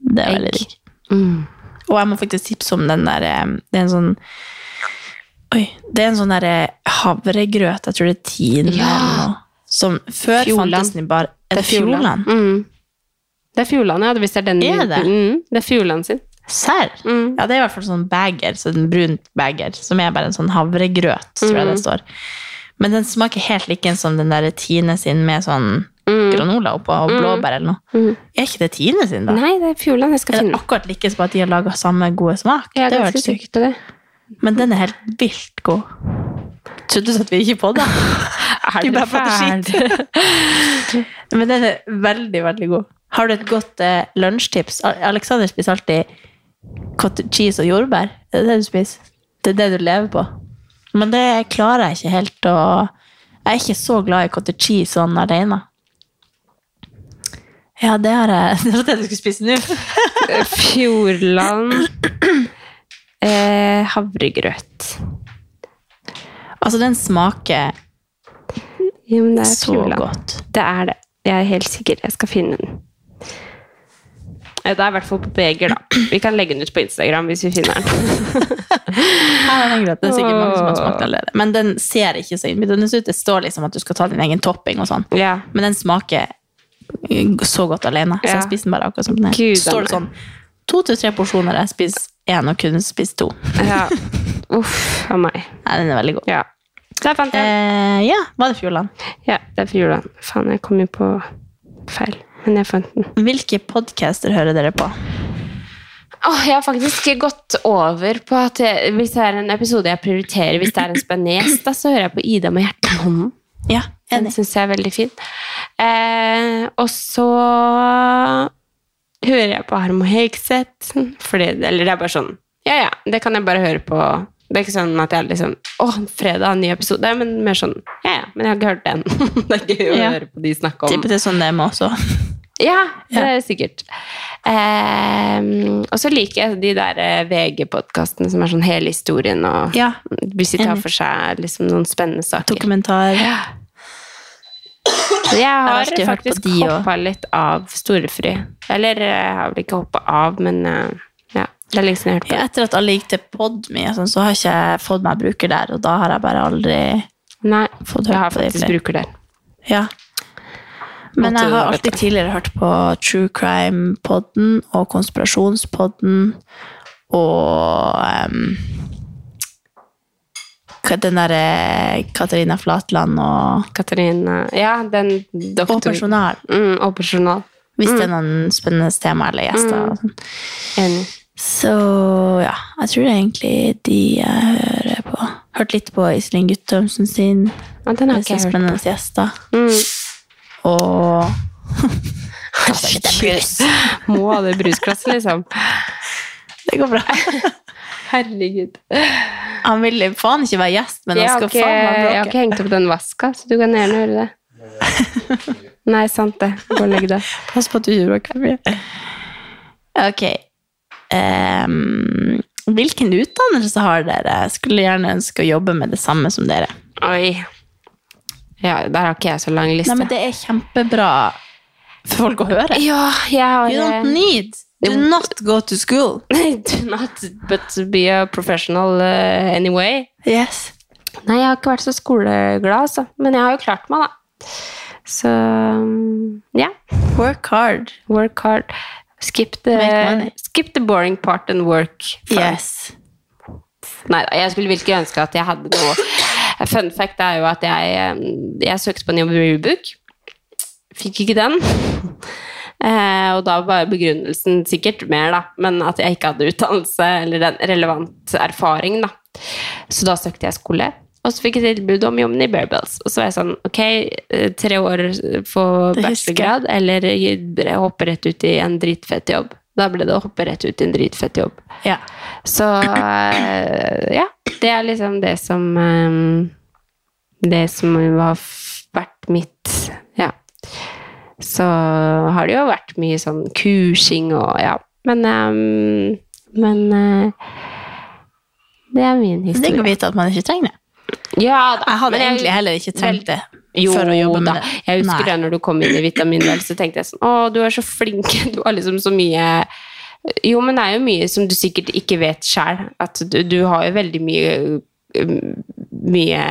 det er veldig digg. Mm. Og jeg må faktisk tipse om den der eh, Det er en sånn Oi. Det er en sånn derre havregrøt, jeg tror det er Tine Ja. eller noe. Som før Fjordland. fantes den bare Er det Fjordland? Mm. Det er Fjordland, ja. Hvis det er den Er det? Mm, det er Fjordland sin. Serr? Mm. Ja, det er i hvert fall sånn bager, så en brun bager, som er bare en sånn havregrøt, tror jeg Mm. det står. Men den smaker helt like som den der Tine sin med sånn Mm. granola oppå og blåbær eller noe. Mm. Er ikke det Tine sin, da? Nei, det er Fjordland. Jeg skal Er det finne akkurat like som at de har laga samme gode smak? Jeg det er er helt sykt. Men den er helt vilt god. Trodde du at vi ikke podda? Er Vi bare fæl? Men den er veldig, veldig god. Har du et godt eh, lunsjtips? Aleksander Alexander spiser alltid cottage cheese og jordbær. Det er det du spiser. Det er det du lever på. Men det klarer jeg ikke helt å Jeg er ikke så glad i cottage cheese sånn alene. Ja, det har jeg Det var det du skulle spise nå. Fjordland eh, havregrøt. Altså, den smaker Jo, men det er så Fjordland. godt. Det er det. Jeg er helt sikker. Jeg skal finne den. Eh, Det er i hvert fall på Beger, da. Vi kan legge den ut på Instagram hvis vi finner den. Ja, den er greit. Det er sikkert mange som har smakt allerede. Men den ser ikke så innbydende ut. Det står liksom at du skal ta din egen topping og sånn. Ja. Men den smaker så godt alene. Så jeg spiser den bare akkurat som den er. Gud, står det sånn to til tre porsjoner. Jeg spiser én og kun spiser to. ja. Uff a meg. Nei, den er veldig god. Ja. Der fant jeg den. Eh, ja, var det Fjordland? Ja, det er Fjordland. Faen, jeg kom jo på feil. Men jeg fant den. Hvilke podcaster hører dere på? Åh, jeg har faktisk gått over på at jeg, hvis det er en episode jeg prioriterer, hvis det er en spennende gjest, da, så hører jeg på Ida med hjertet i hånden. Ja, Den syns jeg er veldig fin. Eh, og så hører jeg på Harm og Hegseth. Eller det er bare sånn Ja, ja, det kan jeg bare høre på. Det er ikke sånn at jeg liksom Å, fredag, en ny episode. Men mer sånn Ja, ja, men jeg har ikke hørt den. det er gøy å Ja. høre på de snakke om Tipper det er sånn det er med også. Ja, det er sikkert. Eh, og så liker jeg de der eh, VG-podkastene som er sånn hele historien, og Ja, de tar for seg liksom noen spennende saker. dokumentar. Jeg har har på faktisk hoppa litt av Storefri. Eller jeg har vel ikke hoppa av, men eh, ja. Det er lenge siden jeg har hørt på etter at alle gikk til Podme, sånn, så har jeg ikke fått meg bruker der, og da har jeg bare aldri. Nei, fått jeg har hørt på det. faktisk bruker der. Ja. Men jeg har alltid tidligere hørt på True Crime-podden og Konspirasjonspodden og um, den derre Katarina Flatland og, Katarina Ja, den og personal. Mm, og personal. Hvis det er noen spennende tema eller gjester. og sånn. Enig. Så ja, jeg tror det er egentlig de jeg hører på. Hørt litt på Iselin Guttormsen sin. Ja, den har ikke jeg hørt. spennende gjester. Mm. Og Herregud. Må ha det brusglasset, liksom. det går bra. Herregud. Han vil faen ikke være gjest, men han skal ikke, faen meg jeg har ikke hengt opp den vaska, så du kan gjerne gjøre det. Nei, sant det. Gå og legg deg. Pass på at du ikke bråker mye. Ok. Um, hvilken utdannelse har dere? Skulle gjerne ønske å jobbe med det samme som dere. Oi. Ja, der har ikke jeg så lang liste. Nei, men det er kjempebra for folk å høre. Ja, jeg har You don't need Do not go to school. Do not but be a professional uh, anyway. Yes. Nei, jeg har ikke vært så skoleglad, altså. Men jeg har jo klart meg, da. Så ja. Yeah. Work hard. Work hard. Skip the, skip the boring part and work. fun. Yes. Nei da, jeg skulle virkelig ønske at jeg hadde noe Fun fact er jo at jeg, um, jeg søkte på en jobb i Rebook. Fikk ikke den. Eh, og da var begrunnelsen sikkert mer, da, men at jeg ikke hadde utdannelse eller den relevant erfaring. da. Så da søkte jeg skole, og så fikk jeg tilbud om jobben i Barebells. Og så var jeg sånn, ok, eh, tre år få bachelorgrad, eller hoppe rett ut i en dritfett jobb. Da ble det å hoppe rett ut i en dritfett jobb. Ja. Så eh, ja, det er liksom det som eh, Det som har vært mitt. Så har det jo vært mye sånn kursing og ja. Men um, Men uh, det er min Det er å vite at man ikke trenger det. Ja, da, Jeg hadde jeg, egentlig heller ikke trengt det jo, for å jobbe da. det. Jeg husker Nei. det når du kom inn i vitaminvel, så tenkte jeg sånn Å, du er så flink. Du har liksom så mye Jo, men det er jo mye som du sikkert ikke vet sjøl. At du, du har jo veldig mye um, Mye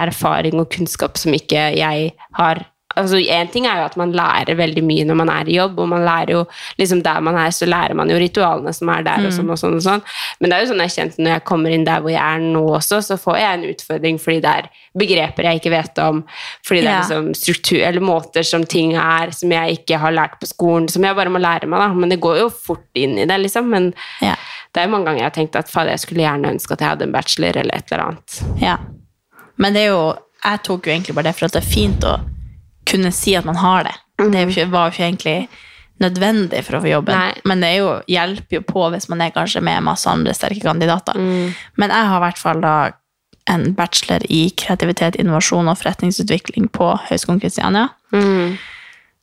erfaring og kunnskap som ikke jeg har. Altså, en ting er jo at man lærer veldig mye når man er i jobb, og man lærer jo liksom der man er, så lærer man jo ritualene som er der, og sånn og sånn og sånn. Men det er jo sånn jeg kjente når jeg kommer inn der hvor jeg er nå også, så får jeg en utfordring fordi det er begreper jeg ikke vet om, fordi det er liksom struktur, eller måter som ting er, som jeg ikke har lært på skolen, som jeg bare må lære meg, da. Men det går jo fort inn i det, liksom. Men Ja. det er jo mange ganger jeg har tenkt at fader, jeg skulle gjerne ønske at jeg hadde en bachelor eller et eller annet. Ja. Men det er jo Jeg tok jo egentlig bare det for at det er fint å kunne si at man har det. Det jo ikke, var jo ikke egentlig nødvendig for å få jobben. Nei. Men det jo, hjelper jo på hvis man er kanskje med masse andre sterke kandidater. Men jeg har i hvert fall da en bachelor i kreativitet, innovasjon og forretningsutvikling på Høgskolen Kristiania. Mm.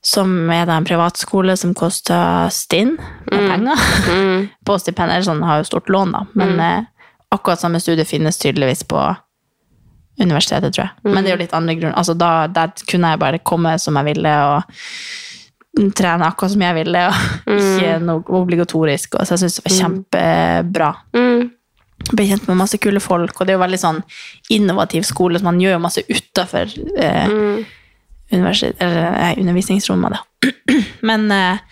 Som er da en privatskole som koster stinn med penger. på stipend, eller sånn, har jo stort lån, da. Men eh, akkurat samme studie finnes tydeligvis på universitetet, tror jeg. Men det er jo litt andre grunn. Altså, da, der kunne jeg bare komme som jeg ville, og trene akkurat som jeg ville, og ikke noe obligatorisk. Og så jeg syns det var kjempebra. Mm. Ble kjent med masse kule folk, og det er jo veldig sånn innovativ skole, så man gjør jo masse utafor eh, universitet- eh, undervisningsrommet, da. Men eh,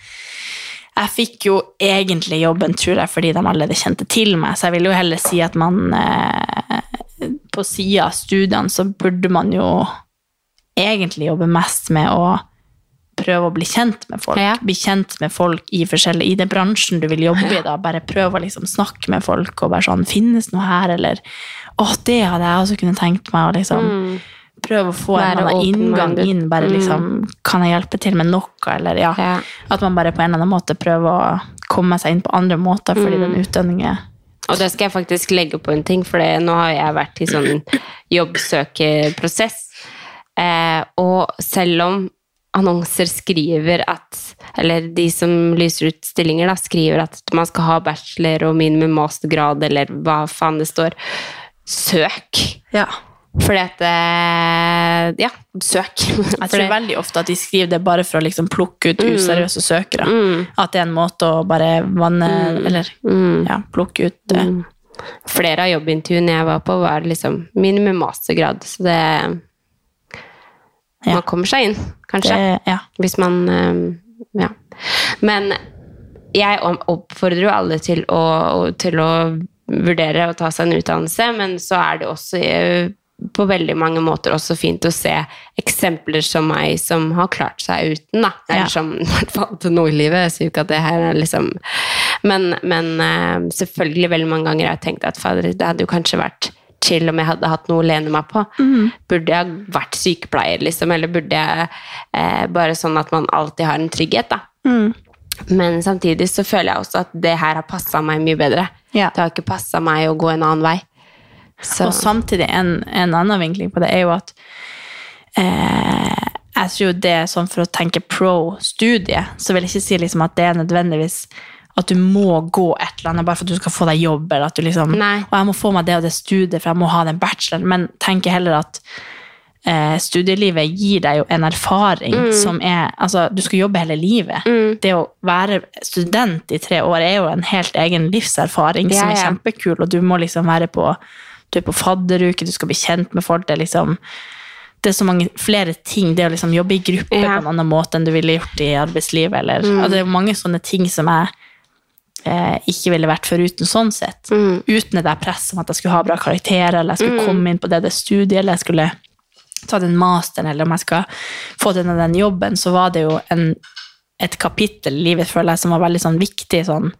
jeg fikk jo egentlig jobben, tror jeg, fordi de allerede kjente til meg, så jeg ville jo heller si at man eh, På sida av studiene så burde man jo egentlig jobbe mest med å prøve å bli kjent med folk. Ja. Bli kjent med folk i forskjellige, i den bransjen du vil jobbe i. da, Bare prøve å liksom snakke med folk og bare sånn Finnes noe her, eller Å, det hadde jeg også kunne tenkt meg. Og liksom prøve å få en annen inngang inn. Bare Mm. liksom Kan jeg hjelpe til med noe, eller ja. Ja. At man bare på en eller annen måte prøver å komme seg inn på andre måter, fordi Mm. den utdanningen Og det skal jeg faktisk legge på en ting, for nå har jeg vært i sånn jobbsøkeprosess. Eh, og selv om annonser skriver at Eller de som lyser ut stillinger, da, skriver at man skal ha bachelor og minimum mastergrad, eller hva faen det står. Søk! Ja. Fordi at eh, Ja, søk. Jeg tror veldig ofte at de skriver det bare for å liksom plukke ut useriøse søkere. Mm. At det er en måte å bare vanne Eller ja, plukke ut Mm. Flere av jobbintervjuene jeg var på, var liksom minimum mastergrad. Så det. Man kommer seg inn, kanskje. Det, ja. Hvis man eh, Ja. Men jeg oppfordrer jo alle til å, til å vurdere å ta seg en utdannelse, men så er det også eh, på veldig mange måter også fint å se eksempler som meg som har klart seg uten, da. Eller Ja. som i hvert fall til noe i livet. Jeg sier ikke at det her er liksom Men, men eh, selvfølgelig veldig mange ganger har jeg tenkt at fader, det hadde jo kanskje vært chill om jeg hadde hatt noe å lene meg på. Burde jeg vært sykepleier, liksom? Eller burde jeg eh, bare sånn at man alltid har en trygghet, da. Mm. Men samtidig så føler jeg også at det her har passa meg mye bedre. Ja. Det har ikke passa meg å gå en annen vei. Så Og samtidig, en, en annen vinkling på det er jo at eh, jeg tror det er sånn for å tenke pro-studie, så vil jeg ikke si liksom at det er nødvendigvis at du må gå et eller annet bare for at du skal få deg jobb, eller at du liksom Nei. Og jeg må få meg det og det studiet, for jeg må ha den bacheloren. Men tenker heller at eh, studielivet gir deg jo en erfaring Mm. som er Altså, du skal jobbe hele livet. Det å være student i tre år er jo en helt egen livserfaring Ja, som er ja. kjempekul, og du må liksom være på Du er på fadderuke, du skal bli kjent med folk. Det er liksom det er så mange flere ting. Det å liksom jobbe i gruppe Ja. på en annen måte enn du ville gjort i arbeidslivet. Eller, Mm. altså, det er mange sånne ting som jeg eh, ikke ville vært foruten sånn sett. Mm. Uten det der presset om at jeg skulle ha bra karakterer, eller jeg skulle komme inn på det, det studiet, eller jeg skulle ta den masteren, eller om jeg skal få den og den jobben, så var det jo en, et kapittel i livet, føler jeg, som var veldig sånn viktig. sånn,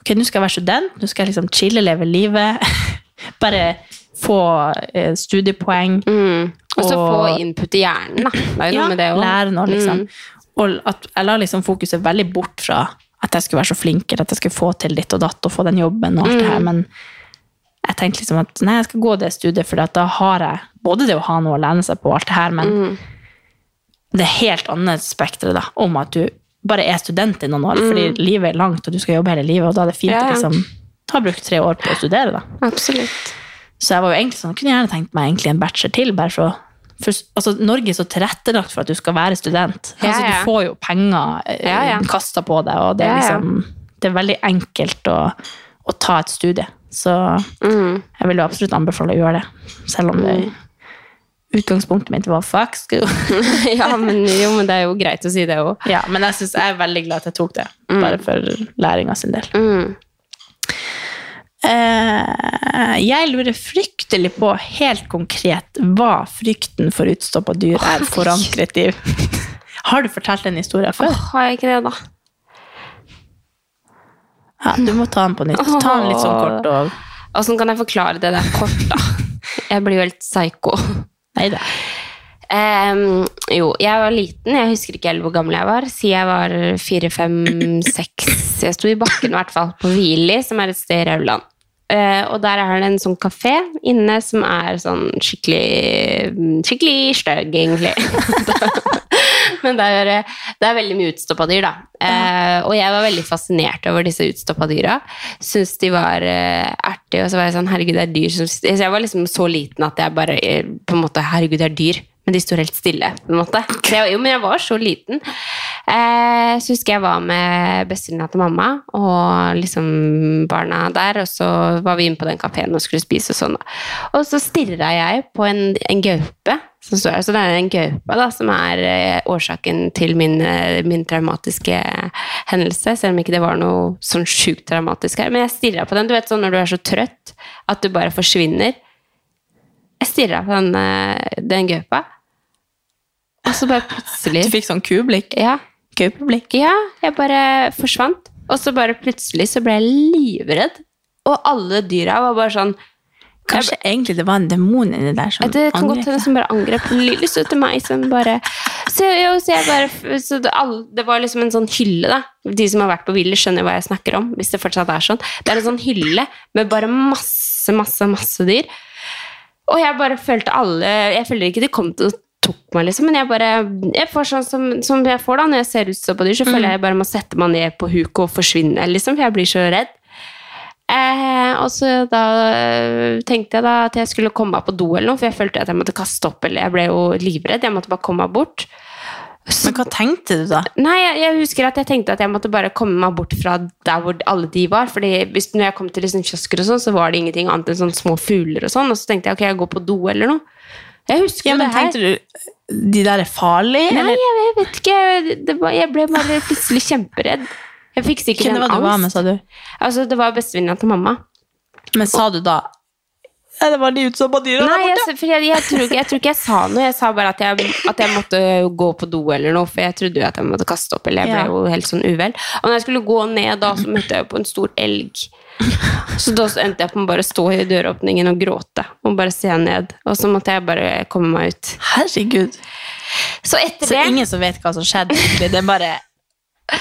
ok, nå skal jeg være student, nå skal jeg liksom chille, leve livet. Bare få eh, studiepoeng. mm. Og så få input i hjernen, da. Det er jo Ja, noe med det òg. lære noe, liksom. Mm. Og at jeg la liksom fokuset veldig bort fra at jeg skulle være så flink, eller at jeg skulle få til ditt og datt og få den jobben og alt det Mm. her, men jeg tenkte liksom at nei, jeg skal gå det studiet, for da har jeg både det å ha noe å lene seg på og alt det her, men Mm. det er helt annet spekter da, om at du bare er student i noen år, fordi livet er langt, og du skal jobbe hele livet, og da er det fint Mm. Ja, å liksom ha brukt tre år på å studere da. Absolutt. Så jeg var jo egentlig sånn, kunne gjerne tenkt meg egentlig en bachelor til, bare for å for, altså, Norge er så tilrettelagt for at du skal være student. Ja, altså. Du får jo penger eh, Ja, ja. kasta på deg, og det er, Ja, ja. liksom, det er veldig enkelt å, å ta et studie. Så Mm. jeg vil jo absolutt anbefale å gjøre det, selv om det utgangspunktet mitt var fuck school. ja, men, jo, men det er jo greit å si det òg. ja, men jeg, synes, jeg er veldig glad at jeg tok det, bare for læringa sin del. Mm. Eh, jeg lurer fryktelig på, helt konkret, hva frykten for utstoppa dyr er forankret i. Har du fortalt den historien før? Har jeg ikke det, da? Ja, du må ta den på nytt. Ta den litt sånn kort og Åssen kan jeg forklare det der kort, da? Jeg blir jo helt psyko. Nei da. Jo, jeg var liten. Jeg husker ikke helt hvor gammel jeg var. Si jeg var fire, fem, seks. Jeg sto i bakken i hvert fall, på Hvili, som er et sted i Rauland. Eh, og der er det en sånn kafé inne som er sånn skikkelig Skikkelig stygg, egentlig. Men det er, det er veldig mye utstoppa dyr, da. Eh, og jeg var veldig fascinert over disse utstoppa dyra. Syns de var eh, artige, og så var jeg sånn Herregud, det er dyr som Så jeg var liksom så liten at jeg bare eh, på en måte Herregud, det er dyr. Men de sto helt stille, på en måte. Jeg, jo, men jeg var så liten. Eh, så husker jeg var med bestevenninna til mamma og liksom barna der, og så var vi inne på den kafeen og skulle spise og sånn. Og så stirra jeg på en, en gaupe som står her. Så det er en gaupe da, som er eh, årsaken til min, eh, min traumatiske hendelse, selv om ikke det var noe sånn sjukt traumatisk her. Men jeg stirra på den. Du vet sånn når du er så trøtt at du bare forsvinner. Jeg stirra på den, eh, den gaupa, og så bare plutselig Du fikk sånn kublikk. Ja, Kublikk. ja, jeg bare forsvant. Og så bare plutselig så ble jeg livredd. Og alle dyra var bare sånn Kanskje egentlig det var en demon inni der som Det kan angrep deg. som bare angrep lille søte meg som bare Så, jo, så jeg bare så det, alle, det var liksom en sånn hylle, da. De som har vært på Willy, skjønner hva jeg snakker om. Hvis det fortsatt er sånn. Det er en sånn hylle med bare masse, masse, masse dyr. Og jeg bare følte alle Jeg føler ikke de kom til å tok meg, liksom, men jeg bare jeg får sånn som, som jeg får da når jeg ser utstoppa dyr, så føler jeg jeg bare må sette meg ned på huket og forsvinne, liksom, for jeg blir så redd. Eh, og så da eh, tenkte jeg da at jeg skulle komme meg på do eller noe, for jeg følte at jeg måtte kaste opp, eller jeg ble jo livredd, jeg måtte bare komme meg bort. Men hva tenkte du da? Nei, jeg, jeg husker at jeg tenkte at jeg måtte bare komme meg bort fra der hvor alle de var. fordi hvis, når jeg kom til liksom kiosker og sånn, så var det ingenting annet enn sånne små fugler og sånn. Og så tenkte jeg ok, jeg går på do eller noe. Jeg husker Ja, men det her. tenkte du de der er farlige? Nei, eller? jeg vet ikke. Var, jeg ble bare plutselig kjemperedd. Jeg fikk sikkert en angst. Hva du var med, sa du? Altså, det var bestevenninna til mamma. Men sa du da det var de utsatte dyra Nei, jeg, for jeg, jeg, tror ikke, jeg tror ikke jeg sa noe. Jeg sa bare at jeg, at jeg måtte gå på do eller noe, for jeg trodde jo at jeg måtte kaste opp. Eller jeg ble Ja. jo helt sånn uvel. Og når jeg skulle gå ned, da, så møtte jeg jo på en stor elg. Så da så endte jeg på å bare stå i døråpningen og gråte. Og bare se ned. Og så måtte jeg bare komme meg ut. Herregud. Så etter Så det ingen som vet hva som skjedde? Det er bare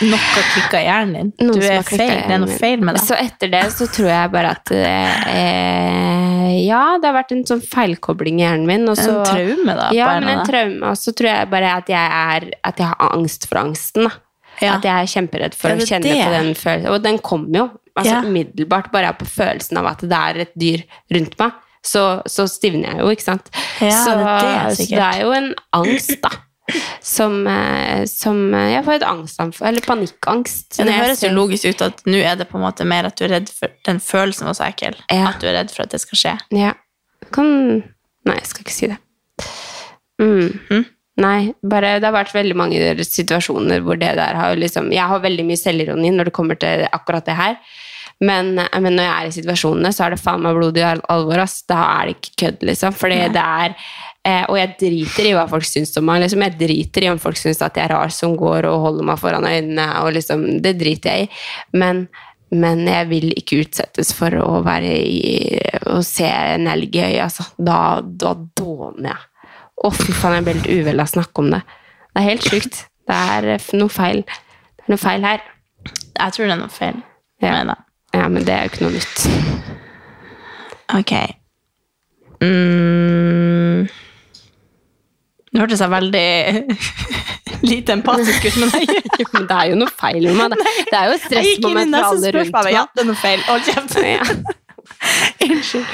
noe klikka i hjernen din. Noen Du er feil. Det er noe feil med deg. Så etter det så tror jeg bare at eh, Ja, det har vært en sånn feilkobling i hjernen min. Og så, En traume, da? Ja, men en traume. Og så tror jeg bare at jeg, er, at jeg har angst for angsten. Da. Ja. At jeg er kjemperedd for Ja, å er kjenne det. på den følelsen. Og den kommer jo altså, Ja. umiddelbart, bare på følelsen av at det er et dyr rundt meg. Så, så stivner jeg jo, ikke sant. Ja, så, det er det, så det er jo en angst, da. Som, eh, som eh, Jeg får et angstanfall, eller panikkangst. Ja, det høres jo logisk ut at nå er det på en måte mer at du er redd for Den følelsen var så ekkel. Ja. At du er redd for at det skal skje. Ja. Kan Nei, jeg skal ikke si det. Mm. Mm. Nei, bare det har vært veldig mange situasjoner hvor det der har liksom Jeg har veldig mye selvironi når det kommer til akkurat det her. Men, men når jeg er i situasjonene, så er det faen meg blodig al- alvor. Ass. Da er det ikke kødd, liksom. Fordi Nei. det er eh, Og jeg driter i hva folk syns om meg. Liksom. Jeg driter i om folk syns at jeg er rar som går og holder meg foran øynene. Og liksom, det driter jeg i. Men, men jeg vil ikke utsettes for å være i Å se en elg i øyet, altså. Da, da dåner jeg. Å, fy faen, jeg blir helt uvel av å snakke om det. Det er helt sjukt. Det er eh, noe feil. Det er noe feil her. Jeg tror det er noe feil Ja. Ja, men det er jo ikke noe nytt. Ok. Mm. Nå hørtes veldig lite empatisk ut, men jeg, Men det er jo noe feil med meg. Det er jo stressmoment for alle rundt meg. Ja, det er noe feil. Hold kjeft. Unnskyld.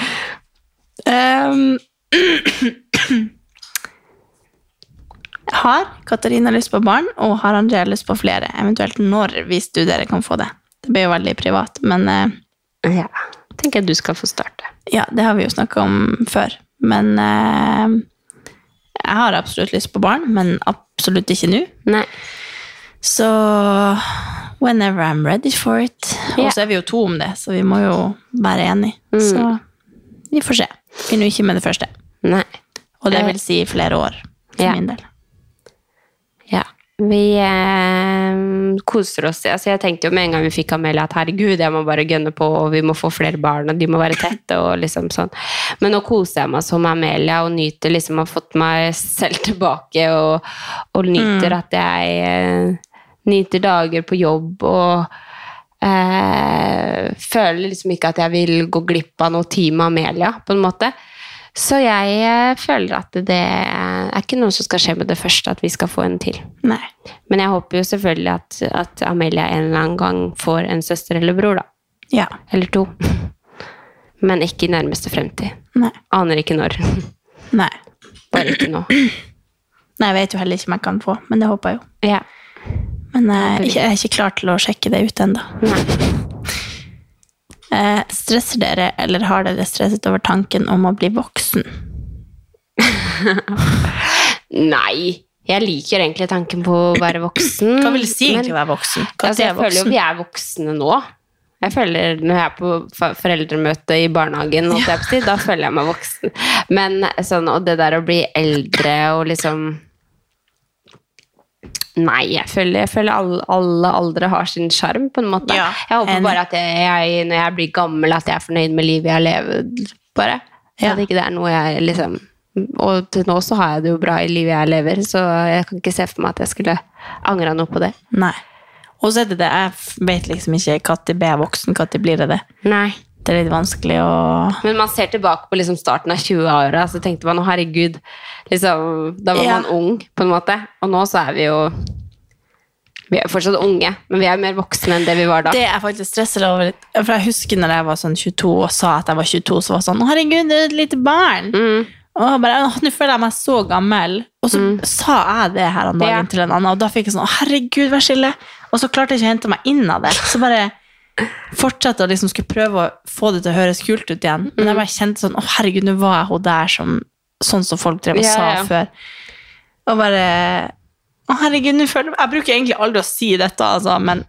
Um, har Katarina lyst på barn, og har Andrea lyst på flere? Eventuelt når, hvis du dere kan få det. Det blir jo veldig privat, men uh, Ja. tenker jeg du skal få starte. ja, det har vi jo snakka om før. Men eh, jeg har absolutt lyst på barn, men absolutt ikke nå. Nei. Så whenever I'm ready for it. Og så er vi jo to om det, så vi må jo være enige. Så vi får se. Begynner jo ikke med det første. Nei. Og det Eh, vil si flere år, for ja. min del. Ja. Vi eh, koser oss. Altså, jeg tenkte jo med en gang vi fikk Amelia at herregud, jeg må bare gønne på, og vi må få flere barn, og de må være tette. og liksom sånn. Men nå koser jeg meg som Amelia og nyter liksom har ha fått meg selv tilbake. Og, og nyter at jeg eh, nyter dager på jobb og eh, føler liksom ikke at jeg vil gå glipp av noe tid med Amelia, på en måte. Så jeg eh, føler at det er ikke noe som skal skje med det første, at vi skal få en til. Nei. Men jeg håper jo selvfølgelig at, at Amelia en eller annen gang får en søster eller bror, da. Ja. Eller to. Men ikke i nærmeste fremtid. Nei. Aner ikke når. Nei. Bare ikke nå. Nei, jeg vet jo heller ikke om jeg kan få, men det håper jeg jo. Ja. Men eh, jeg, jeg er ikke klar til å sjekke det ut ennå. Eh, stresser dere, eller har dere stresset over tanken om å bli voksen? Nei. Jeg liker egentlig tanken på å være voksen. Hva vil det si egentlig å være voksen? Hva Altså, jeg er føler jo vi er voksne nå. Jeg føler Når jeg er på foreldremøte i barnehagen, ja. jeg på å da føler jeg meg voksen. Men sånn, og det der å bli eldre og liksom Nei, jeg føler, jeg føler alle, alle aldre har sin sjarm, på en måte. Ja, jeg håper en... bare at jeg, jeg, når jeg blir gammel, at jeg er fornøyd med livet jeg har levd, bare. Ja. At ikke det er noe jeg liksom Og til nå så har jeg det jo bra i livet jeg lever, så jeg kan ikke se for meg at jeg skulle angra noe på det. Nei. Og så er det det, jeg vet liksom ikke når blir er voksen, når blir det det. Nei. Det er litt vanskelig å Men man ser tilbake på liksom starten av 20-åra, så tenkte man å herregud liksom, Da var Ja. man ung, på en måte. Og nå så er vi jo Vi er fortsatt unge, men vi er mer voksne enn det vi var da. Det er faktisk stresser over. litt. For jeg husker når jeg var sånn 22 og sa at jeg var 22, så var det sånn Å, herregud, det er et lite barn. Mm. Og bare, Nå føler jeg meg så gammel. Og så sa jeg det her om dagen Ja. til en annen, og da fikk jeg sånn herregud, vær stille. Og så klarte jeg ikke å hente meg inn av det. Så bare fortsatte å liksom skulle prøve å få det til å høres kult ut igjen. Men jeg bare kjente sånn Å, herregud, nå var jeg hun der som sånn som folk drev og Ja, sa ja. før. Og bare Å, herregud, nå føler jeg Jeg bruker egentlig aldri å si dette, altså, men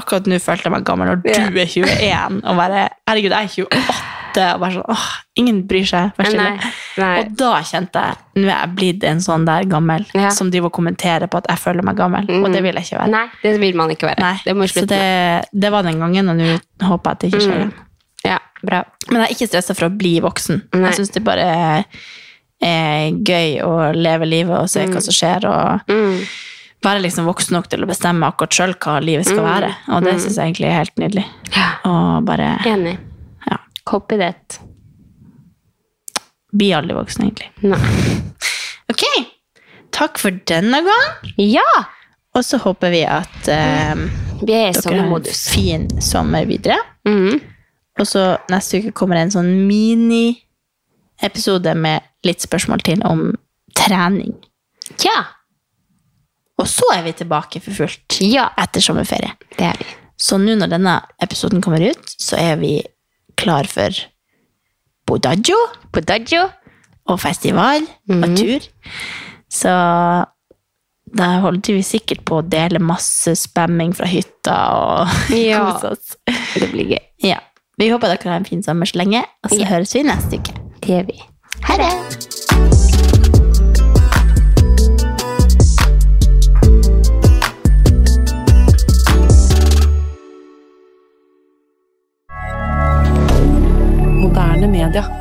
akkurat nå følte jeg meg gammel når du er 21, og bare Herregud, jeg er 28, og bare sånn Åh, ingen bryr seg. Vær stille. Nei, nei. Og da kjente jeg Nå er jeg blitt en sånn der gammel Ja. som driver og kommenterer på at jeg føler meg gammel, og det vil jeg ikke være. Nei, det vil man ikke være. Det så det, det var den gangen, og nå håper jeg at det ikke skjer med. Ja, bra. Men jeg er ikke stressa for å bli voksen. Nei. Jeg syns det bare er, gøy å leve livet og se hva som skjer, og Mm. være liksom voksen nok til å bestemme akkurat sjøl hva livet skal være. Og det syns jeg egentlig er helt nydelig. Ja. Og bare Enig. Copy that. bli aldri voksen, egentlig. Nei. Ok, takk for denne gang. Ja! Og så håper vi at eh, Vi er i dere har en fin sommer videre. Mm. Og så neste uke kommer det en sånn mini-episode med litt spørsmål til om trening. Ja. Og så er vi tilbake for fullt Ja, etter sommerferie. det er vi. Så nå når denne episoden kommer ut, så er vi klar for Bodaggio På og festival og tur. Så da holder vi sikkert på å dele masse spamming fra hytta og Ja. kose oss. Det blir gøy. Ja. Vi håper dere har en fin sommer så lenge, og så Ja. høres vi neste uke. Det gjør vi. Ha det! Moderne media.